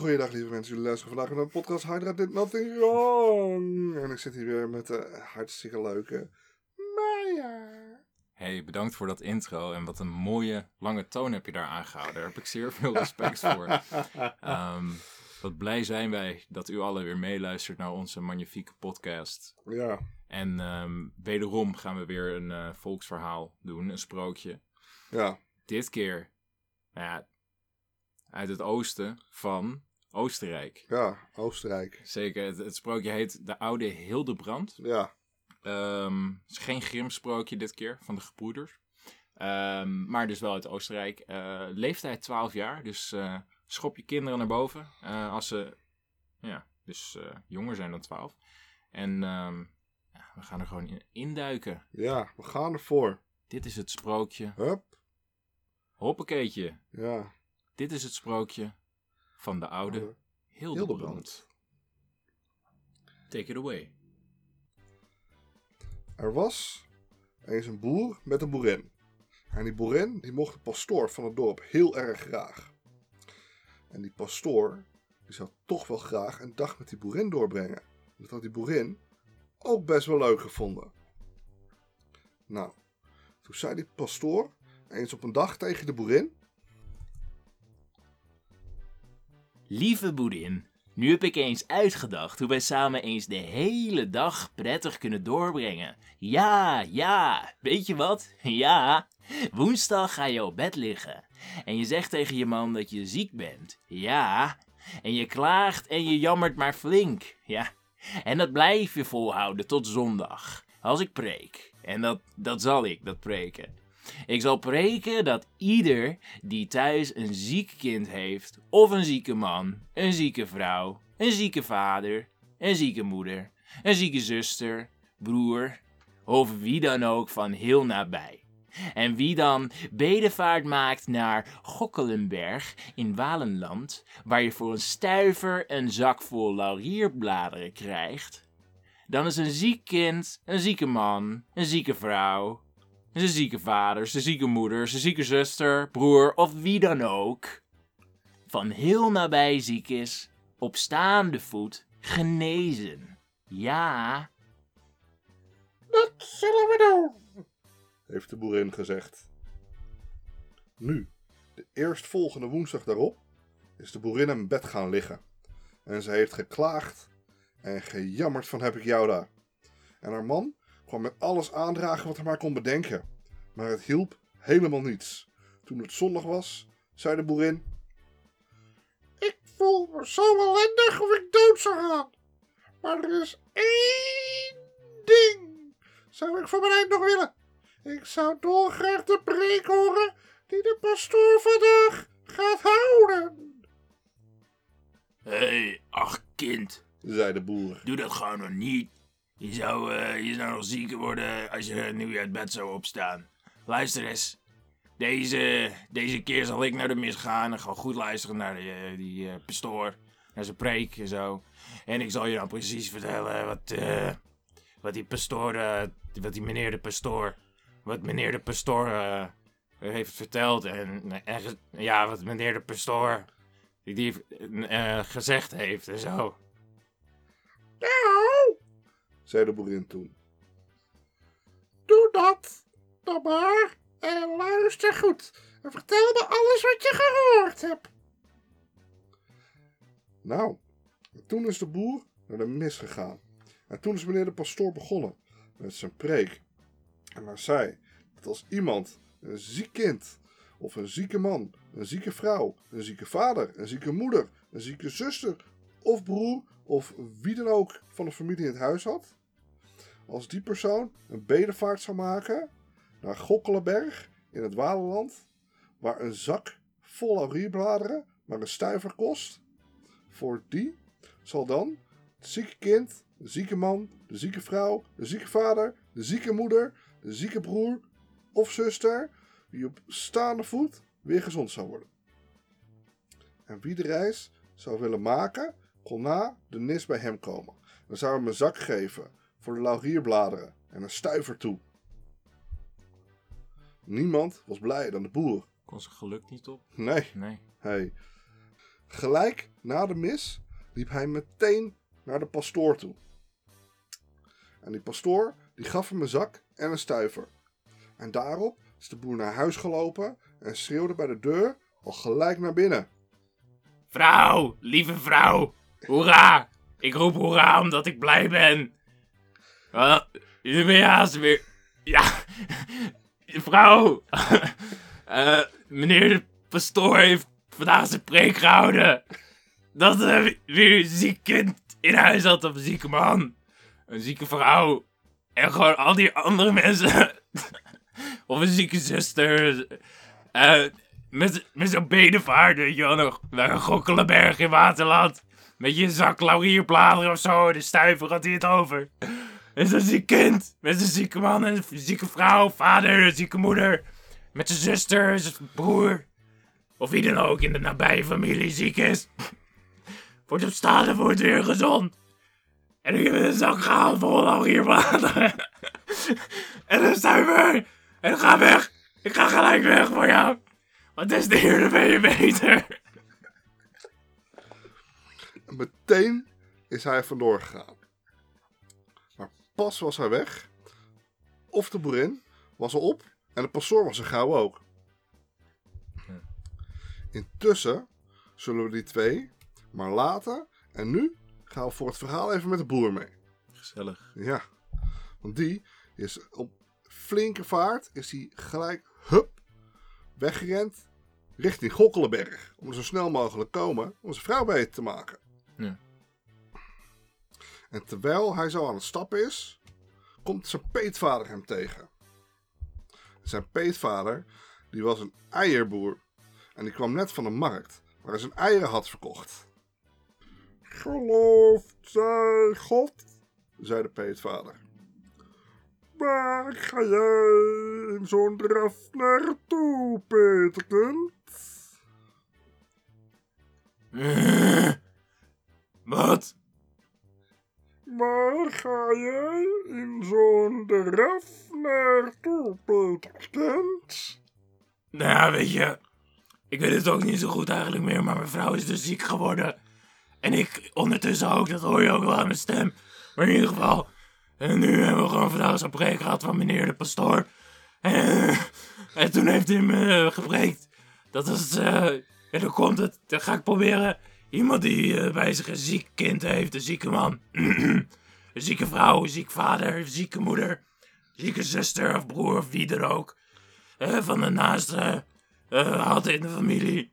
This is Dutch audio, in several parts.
goeiedag lieve mensen. Jullie luisteren vandaag naar de podcast Hydra Did Nothing Wrong. En ik zit hier weer met de hartstikke leuke Maya. Hey, bedankt voor dat intro. En wat een mooie, lange toon heb je daar aangehouden. Daar heb ik zeer veel respect voor. Ehm, wat blij zijn wij dat u allen weer meeluistert naar onze magnifieke podcast. Ja, En ehm, wederom gaan we weer een eh, volksverhaal doen, een sprookje. ja, Dit keer nou ja, uit het oosten van Oostenrijk. ja, Oostenrijk. Zeker, het, het sprookje heet De Oude Hildebrand. Ja, Ehm, het is geen Grimm-sprookje dit keer, van de gebroeders. Ehm, maar dus wel uit Oostenrijk. Eh, leeftijd 12 jaar, dus eh, schop je kinderen naar boven. eh, als ze, ja, dus jonger zijn dan 12. En ehm, ja, we gaan er gewoon in induiken. ja, we gaan ervoor. Dit is het sprookje. Hup, Hoppakeetje. ja. Dit is het sprookje van de oude Hildebrand. Hildebrand. Take it away. Er was eens een boer met een boerin. En die boerin die mocht de pastoor van het dorp heel erg graag. En die pastoor die zou toch wel graag een dag met die boerin doorbrengen. Dat had die boerin ook best wel leuk gevonden. Nou, toen zei die pastoor eens op een dag tegen de boerin. Lieve boerin, nu heb ik eens uitgedacht hoe wij samen eens de hele dag prettig kunnen doorbrengen. Ja, ja, weet je wat? Ja, woensdag ga je op bed liggen. En je zegt tegen je man dat je ziek bent. Ja, en je klaagt en je jammert maar flink. Ja, en dat blijf je volhouden tot zondag. Als ik preek. En dat, dat zal ik, dat preken. Ik zal preken dat ieder die thuis een ziek kind heeft, of een zieke man, een zieke vrouw, een zieke vader, een zieke moeder, een zieke zuster, broer, of wie dan ook van heel nabij. En wie dan bedevaart maakt naar Gokkelenberg in Walenland, waar je voor een stuiver een zak vol laurierbladeren krijgt, dan is een ziek kind, een zieke man, een zieke vrouw, zijn zieke vader, zijn zieke moeder, zijn zieke zuster, broer of wie dan ook. Van heel nabij ziek is, op staande voet, genezen. Ja, Dat zullen we doen, heeft de boerin gezegd. Nu, de eerstvolgende woensdag daarop, is de boerin in bed gaan liggen. En ze heeft geklaagd en gejammerd van heb ik jou daar. En haar man kwam met alles aandragen wat hij maar kon bedenken. Maar het hielp helemaal niets. Toen het zondag was, zei de boerin... Ik voel me zo ellendig of ik dood zou gaan. Maar er is één ding zou ik voor mijn eind nog willen. Ik zou dolgraag de preek horen die de pastoor vandaag gaat houden, hé, hey, ach kind, zei de boer. doe dat gewoon nog niet. Je zou, eh, je zou nog zieker worden als je nu uit bed zou opstaan. Luister eens. Deze, deze keer zal ik naar de mis gaan en gewoon goed luisteren naar die, eh, die eh, pastoor. Naar zijn preek en zo. En ik zal je dan precies vertellen wat, wat die pastoor, wat die meneer de pastoor, wat meneer de pastoor heeft verteld. En, ja, wat meneer de pastoor, die, die gezegd heeft en zo. Nou, zei de boerin toen. Doe dat dan maar en luister goed. En vertel me alles wat je gehoord hebt. Nou, toen is de boer naar de mis gegaan. En toen is meneer de pastoor begonnen met zijn preek. En hij zei dat als iemand een ziek kind, of een zieke man, een zieke vrouw, een zieke vader, een zieke moeder, een zieke zuster of broer of wie dan ook van de familie in het huis had, als die persoon een bedevaart zou maken naar Gokkelenberg in het Walenland, waar een zak vol laurierbladeren maar een stuiver kost, voor die zal dan het zieke kind, de zieke man, de zieke vrouw, de zieke vader, de zieke moeder, de zieke broer of zuster, die op staande voet weer gezond zou worden. En wie de reis zou willen maken, kon na de nis bij hem komen. Dan zou hem een zak geven voor de laurierbladeren en een stuiver toe. Niemand was blijer dan de boer. Kon zijn geluk niet op? Nee, Nee. hey. Gelijk na de mis liep hij meteen naar de pastoor toe. En die pastoor die gaf hem een zak en een stuiver. En daarop is de boer naar huis gelopen en schreeuwde bij de deur al gelijk naar binnen. Vrouw, lieve vrouw, hoera! Ik roep hoera omdat ik blij ben. Uh, je haast weer. Ja, vrouw. Eh, meneer de pastoor heeft vandaag zijn preek gehouden. Dat er weer een ziek kind in huis had of een zieke man. Een zieke vrouw. En gewoon al die andere mensen. of een zieke zuster. Eh, met, met zo'n bedevaart, weet je nog naar een Gokkelenberg in Waterland. Met je zak laurierbladeren of zo, de stuiver had hij het over. En zo'n ziek kind, met een zieke man en een zieke vrouw, vader, een zieke moeder. Met zijn zuster, zijn broer. Of wie dan ook in de nabije familie ziek is. Wordt op staat en wordt weer gezond. En ik heb een zak gehaald vol laurierbladeren. en een stuiver. En ga weg. Ik ga gelijk weg voor jou. Want des de heer, dan ben je beter. En meteen is hij vandoor gegaan. Pas was hij weg, of de boerin was al op en de pastoor was er gauw ook. Intussen zullen we die twee maar laten en nu gaan we voor het verhaal even met de boer mee. Gezellig. Ja, want die is op flinke vaart, is hij gelijk, hup, weggerend richting Gokkelenberg. Om er zo snel mogelijk komen om zijn vrouw beter te maken. Ja. En terwijl hij zo aan het stappen is, komt zijn peetvader hem tegen. Zijn peetvader, die was een eierboer. En die kwam net van de markt, waar hij zijn eieren had verkocht. Gelooft zij God, zei de peetvader. Waar ga jij in zo'n draf naartoe, Peterkind? Wat? Waar ga jij in zo'n draf naartoe, Peterkind? Nou ja, weet je. Ik weet het ook niet zo goed eigenlijk meer, maar mijn vrouw is dus ziek geworden. En ik ondertussen ook, dat hoor je ook wel aan mijn stem. Maar in ieder geval. En nu hebben we gewoon vandaag zo'n preek gehad van meneer de pastoor. En, en toen heeft hij me uh, gepreekt. Dat is, eh, en dan komt het, dan ga ik proberen. Iemand die eh, bij zich een ziek kind heeft, een zieke man. een zieke vrouw, een ziek vader, een zieke moeder. Zieke zuster of broer of wie er ook. eh, van de naaste eh, had in de familie.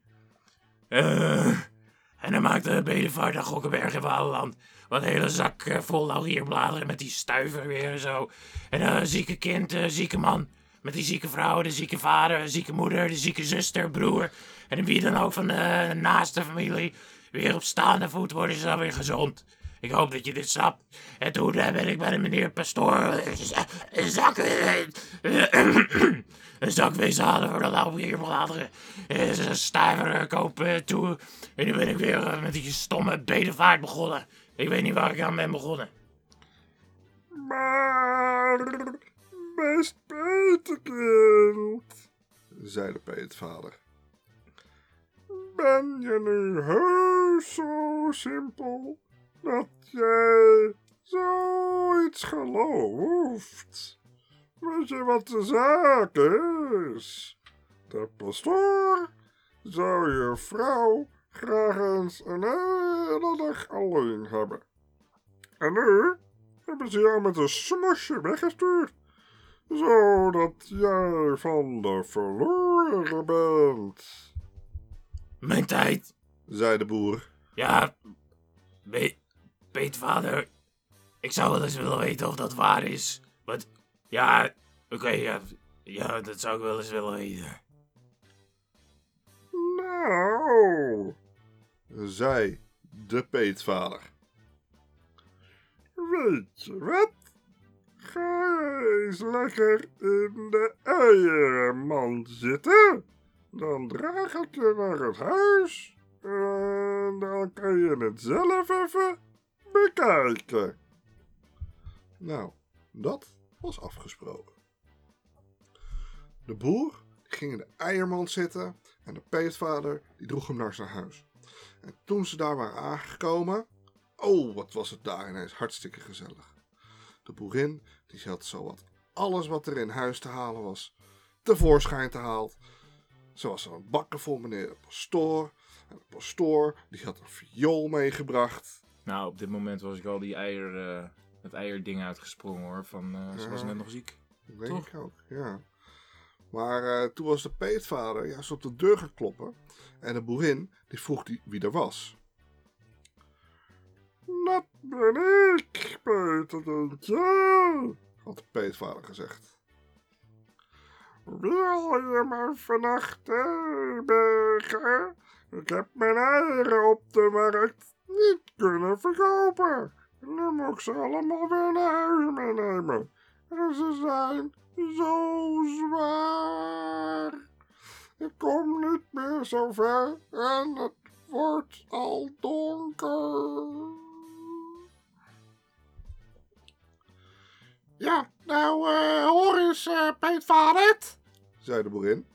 En hij maakte bedevaart naar Gokkenberg in Walenland. Wat een hele zak vol laurierbladeren met die stuiver weer en zo. En een zieke kind, een zieke man. Met die zieke vrouw, de zieke vader, de zieke moeder, de zieke zuster, broer. En wie dan ook van de naaste familie. Weer op staande voet worden ze dan weer gezond. Ik hoop dat je dit snapt. En toen eh, ben ik bij de meneer pastoor eh, een zak... eh, een zak wezen halen voor de laurierbladeren. Eh, Een stuiver kopen toe. En nu ben ik weer met die stomme bedevaart begonnen. Ik weet niet waar ik aan ben begonnen. Maar, best Peterkind, zei de peetvader. Ben je nu heus zo simpel dat jij zoiets gelooft? Weet je wat de zaak is? De pastoor zou je vrouw graag eens een hele dag alleen hebben. En nu hebben ze jou met een smoesje weggestuurd, zodat jij van de verloren bent, Mijn tijd. zei de boer. Ja, be peetvader. Ik zou wel eens willen weten of dat waar is. Wat? Ja, oké, ja, ja, dat zou ik wel eens willen weten. Nou, zei de peetvader. Weet je wat? Ga eens lekker in de eierenmand zitten. Dan draag ik je naar het huis. En dan kan je het zelf even bekijken. Nou, dat was afgesproken. De boer ging in de eiermand zitten en de peetvader die droeg hem naar zijn huis. En toen ze daar waren aangekomen, oh, wat was het daar ineens hartstikke gezellig. De boerin, die had zowat alles wat er in huis te halen was, tevoorschijn te haald. Ze was aan het bakken voor meneer de pastoor. En de pastoor, die had een viool meegebracht. Nou, op dit moment was ik al die eier, eh het eierding uitgesprongen hoor. Van, eh, ze was net nog ziek. Dat denk Toch? ik ook, ja. Maar eh, toen was de peetvader juist op de deur gaan kloppen. En de boerin, die vroeg die wie er was. Dat ben ik, Petertje, had de peetvader gezegd. Wil je me vannacht bergen? Ik heb mijn eieren op de markt niet kunnen verkopen. Nu moet ik ze allemaal weer naar huis meenemen. En ze zijn zo zwaar. Ik kom niet meer zo ver en het wordt al donker. Ja, nou, eh, hoor eens, uh, Peetvader, zei de boerin.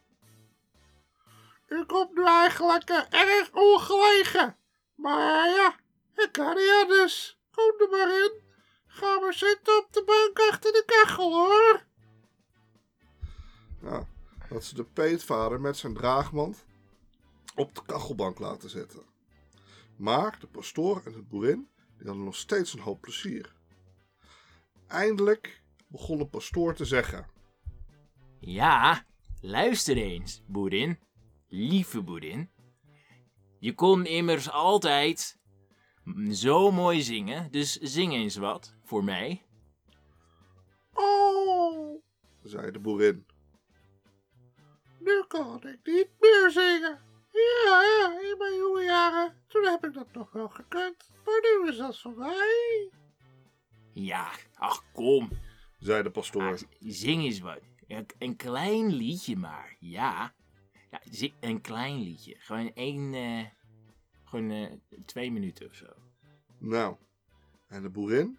U komt nu eigenlijk eh, erg ongelegen. Maar ja, ik kan niet anders. Kom er maar in. Ga maar zitten op de bank achter de kachel, hoor. Nou, dat ze de peetvader met zijn draagmand op de kachelbank laten zetten. Maar de pastoor en de boerin die hadden nog steeds een hoop plezier. Eindelijk begon de pastoor te zeggen. Ja, luister eens, boerin. Lieve boerin. Je kon immers altijd zo mooi zingen, dus zing eens wat voor mij. Oh, zei de boerin. Nu kan ik niet meer zingen. Ja, ja, in mijn jonge jaren, toen heb ik dat nog wel gekund. Maar nu is dat voorbij, Ja, ach kom, zei de pastoor. Zing eens wat. Een, een klein liedje maar, ja. Ja, een klein liedje. Gewoon één, eh, gewoon eh, twee minuten of zo. Nou, en de boerin,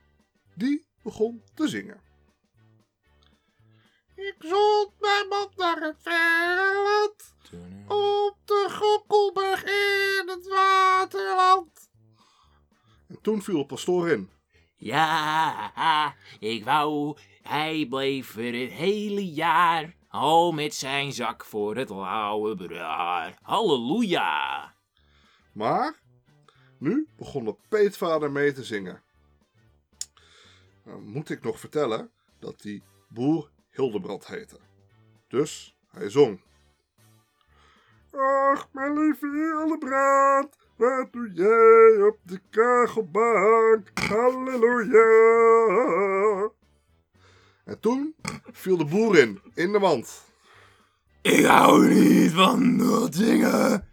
die begon te zingen. Ik zond mijn man naar het land, op de Gokkelberg in het waterland. En toen viel de pastoor in. Ja, ik wou, hij bleef er het hele jaar. Al met zijn zak voor het lauwe braar. Halleluja! Maar nu begon de peetvader mee te zingen. Nou, moet ik nog vertellen dat die boer Hildebrand heette. Dus hij zong. Ach, mijn lieve Hildebrand, wat doe jij op de kachelbank? Halleluja! En toen viel de boer in, in de mand. Ik hou niet van dat zingen.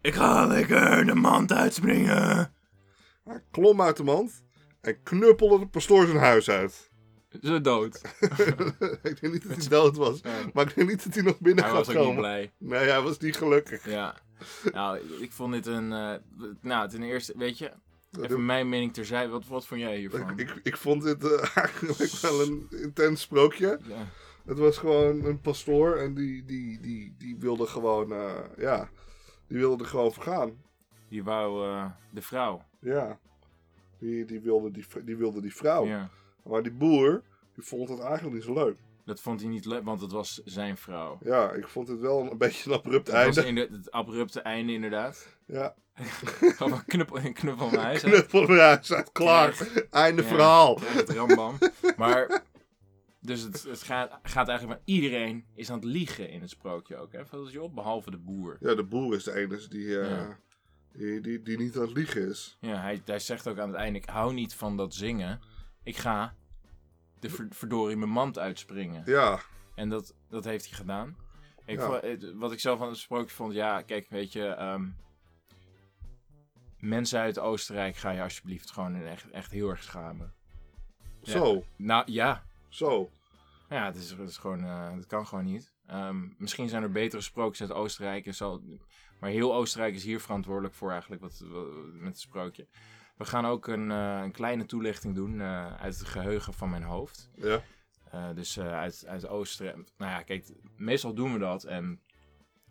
Ik ga lekker de mand uitspringen. Hij klom uit de mand en knuppelde de pastoor zijn huis uit. Ze dood. ik denk niet dat hij dood was. Ja. Maar ik denk niet dat hij nog binnen Hij gaat was ook niet komen. blij. Nee, hij was niet gelukkig. Ja. Nou, ik vond dit een... eh, nou, ten eerste, weet je... Even mijn mening terzijde. Wat, wat vond jij hiervan? Ik, ik, ik vond dit eh, eigenlijk wel een intens sprookje. Ja. Het was gewoon een pastoor en die, die, die, die wilde gewoon, eh, ja, die wilde er gewoon vergaan. Die wou de vrouw. Ja, die, die, wilde die, die wilde die vrouw. Ja. Maar die boer, die vond het eigenlijk niet zo leuk. Dat vond hij niet leuk, want het was zijn vrouw. Ja, ik vond het wel een beetje een abrupt Het was einde. in de, het abrupte einde inderdaad. Ja, Van een knuppel, een knuppel naar huis. knuppel naar huis uit, klaar. Einde Ja. verhaal. Het rambam. Maar, dus het, het gaat, gaat eigenlijk maar iedereen is aan het liegen in het sprookje ook. Hè? Het je op? Behalve de boer. Ja, de boer is de enige die, eh, Ja. die, die, die niet aan het liegen is. Ja, hij, hij zegt ook aan het einde, ik hou niet van dat zingen. Ik ga de ver- verdorie mijn mand uitspringen. Ja, En dat, dat heeft hij gedaan. Ik Ja. vond- het- wat ik zelf van het sprookje vond, ja, kijk, weet je, ehm, mensen uit Oostenrijk ga je alsjeblieft gewoon echt, echt heel erg schamen. Ja. zo, Nou ja, zo. ja, het is, het is gewoon, eh, het kan gewoon niet. Ehm, misschien zijn er betere sprookjes uit Oostenrijk, en zo, maar heel Oostenrijk is hier verantwoordelijk voor eigenlijk wat, wat- met het sprookje. We gaan ook een, eh, een kleine toelichting doen eh, uit het geheugen van mijn hoofd. Ja, Eh, dus uit, uit Oostenrijk. Nou ja, kijk, meestal doen we dat. En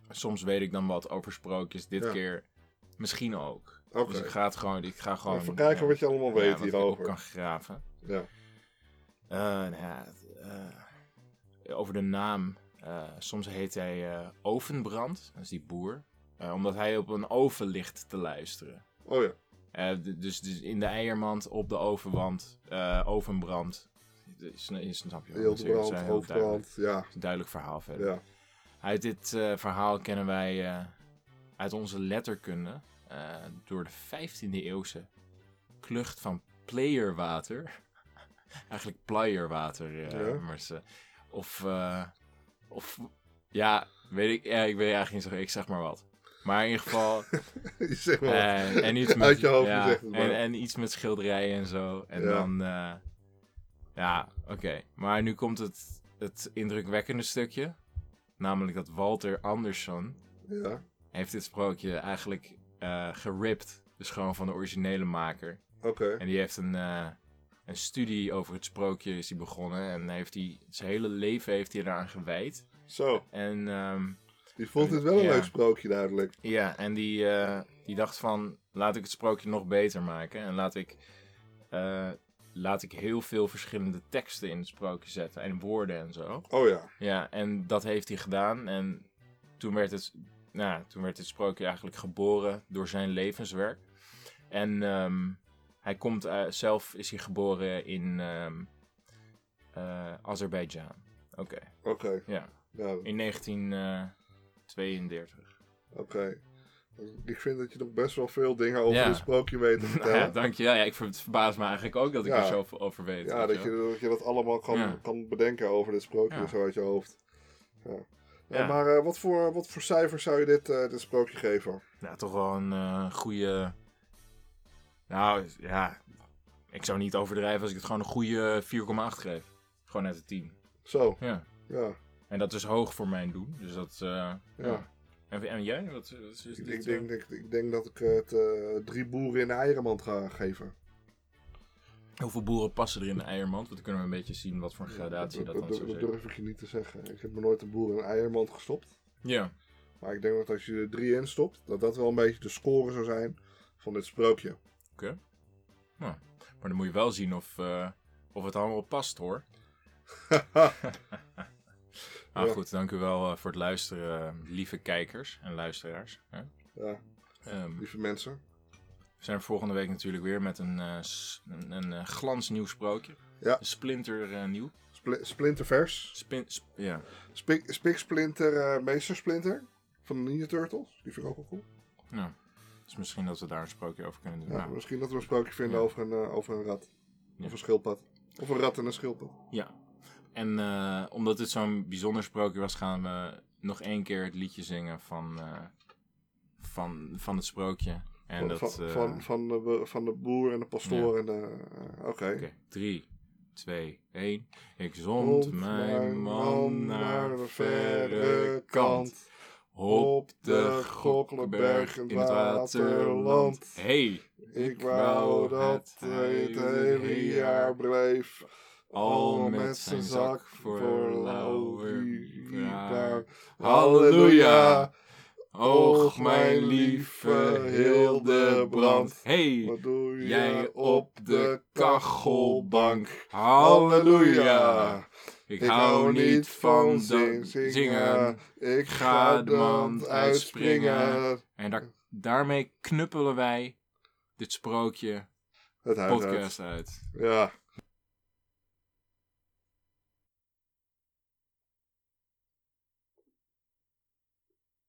soms weet ik dan wat over sprookjes. Dit Ja. keer misschien ook. Oké. Dus ik ga het gewoon, ik ga gewoon... Even kijken ja, wat je allemaal ja, weet op hierover. kan graven. Ja. Nou ja, over de naam. soms heet hij Ovenbrand, dat is die boer. Omdat hij op een oven ligt te luisteren. Oh ja. Eh, dus, dus in de eiermand, op de ovenwand, eh ovenbrand. Snap je is- is Hildebrand, heel duidelijk. hoofdbrand. Ja. Duidelijk verhaal verder. Ja. Uit dit eh, verhaal kennen wij uit onze letterkunde door de 15e eeuwse klucht van playerwater. Eigenlijk playerwater. Ja. maar ze, of, of, ja, weet ik, ja, ik weet eigenlijk niet zo, ik zeg maar wat. Maar in ieder geval, Je zegt maar. eh, en iets met, Uit je hoofd ja, gezegd het maar. en, en iets met schilderijen en zo. En Ja. dan, eh, ja, oké. Maar nu komt het, het indrukwekkende stukje. Namelijk dat Walter Anderson Ja. heeft dit sprookje eigenlijk eh geript. Dus gewoon van de originele maker. Oké. En die heeft een, een studie over het sprookje is hij begonnen. En heeft hij, zijn hele leven heeft hij eraan gewijd. Zo. En ehm, Je vond dit wel een Ja. leuk sprookje duidelijk. Ja, en die, eh, die dacht van, laat ik het sprookje nog beter maken. En laat ik, eh, laat ik heel veel verschillende teksten in het sprookje zetten. En woorden en zo. Oh ja. Ja, en dat heeft hij gedaan. En toen werd het, nou, toen werd het sprookje eigenlijk geboren door zijn levenswerk. En ehm, hij komt, eh, zelf is hij geboren in eh, Azerbeidzjan. Oké, Oké. ja. Ja, In 1932. oké. Ik vind dat je nog best wel veel dingen over Ja. dit sprookje weet te Nou ja, vertellen. dank je. Ja, ik ver- het verbaast me eigenlijk ook dat ik Ja. er zoveel over weet. Ja, dat je, dat je dat allemaal kan, kan bedenken over dit sprookje zo uit je hoofd. Ja. Ja. maar eh, wat, voor, wat voor cijfer zou je dit, eh, dit sprookje geven? Ja, toch wel een eh, goede... Nou, ja... Ik zou niet overdrijven als ik het gewoon een goede 4,8 geef. Gewoon uit de 10. Zo, Ja. ja. En dat is hoog voor mijn doen. Dus dat... eh, ja. En, en jij? Wat, wat is Ik, dit, ik, eh? denk, ik, ik denk dat ik het eh, drie boeren in de eierenmand ga geven. Hoeveel boeren passen er in de eiermand? Want dan kunnen we een beetje zien wat voor een gradatie dat, dat, dan dat, zou dat zijn. durf ik je niet te zeggen. Ik heb me nooit een boer in een eiermand gestopt. Ja. Maar ik denk dat als je er drie in stopt, dat dat wel een beetje de score zou zijn van dit sprookje. Oké. Nou, maar dan moet je wel zien of, eh, of het allemaal past hoor. Nou Ja. goed, dank u wel eh, voor het luisteren, lieve kijkers en luisteraars. hè. ja, Ehm, lieve mensen. we zijn er volgende week natuurlijk weer met een, s- een, een eh, glansnieuw sprookje. Ja. Splinter eh, nieuw. Spli Splintervers. Spin, sp- ja. Spik, Spik Splinter, Meester Splinter. Van de Ninja Turtles. Die vind ik ook wel cool. ja. Dus misschien dat we daar een sprookje over kunnen doen. Ja, Nou, Misschien dat we een sprookje vinden Ja. over, een, over een rat. Ja. Of een schildpad. Of een rat en een schildpad. Ja. En eh, omdat dit zo'n bijzonder sprookje was, gaan we nog één keer het liedje zingen van, eh, van, van het sprookje. En van, dat, van, eh, van, van, de, van de boer en de pastoor. en de. Oké. Oké, drie, twee, één. Ik Zond mijn man naar de verre kant. Op de Gokkelberg in het waterland. Hey, Ik wou dat hij het hele jaar bleef. Al met zijn zak voor lauwer Lauweriaar. Halleluja. Och, mijn lieve Hildebrand. Hey, Wat doe je jij op de kachelbank. Halleluja. Ik hou niet van zingen. zingen. Ik Ga de mand uitspringen. En daar, daarmee knuppelen wij dit sprookje Het huis uit. podcast uit. Ja.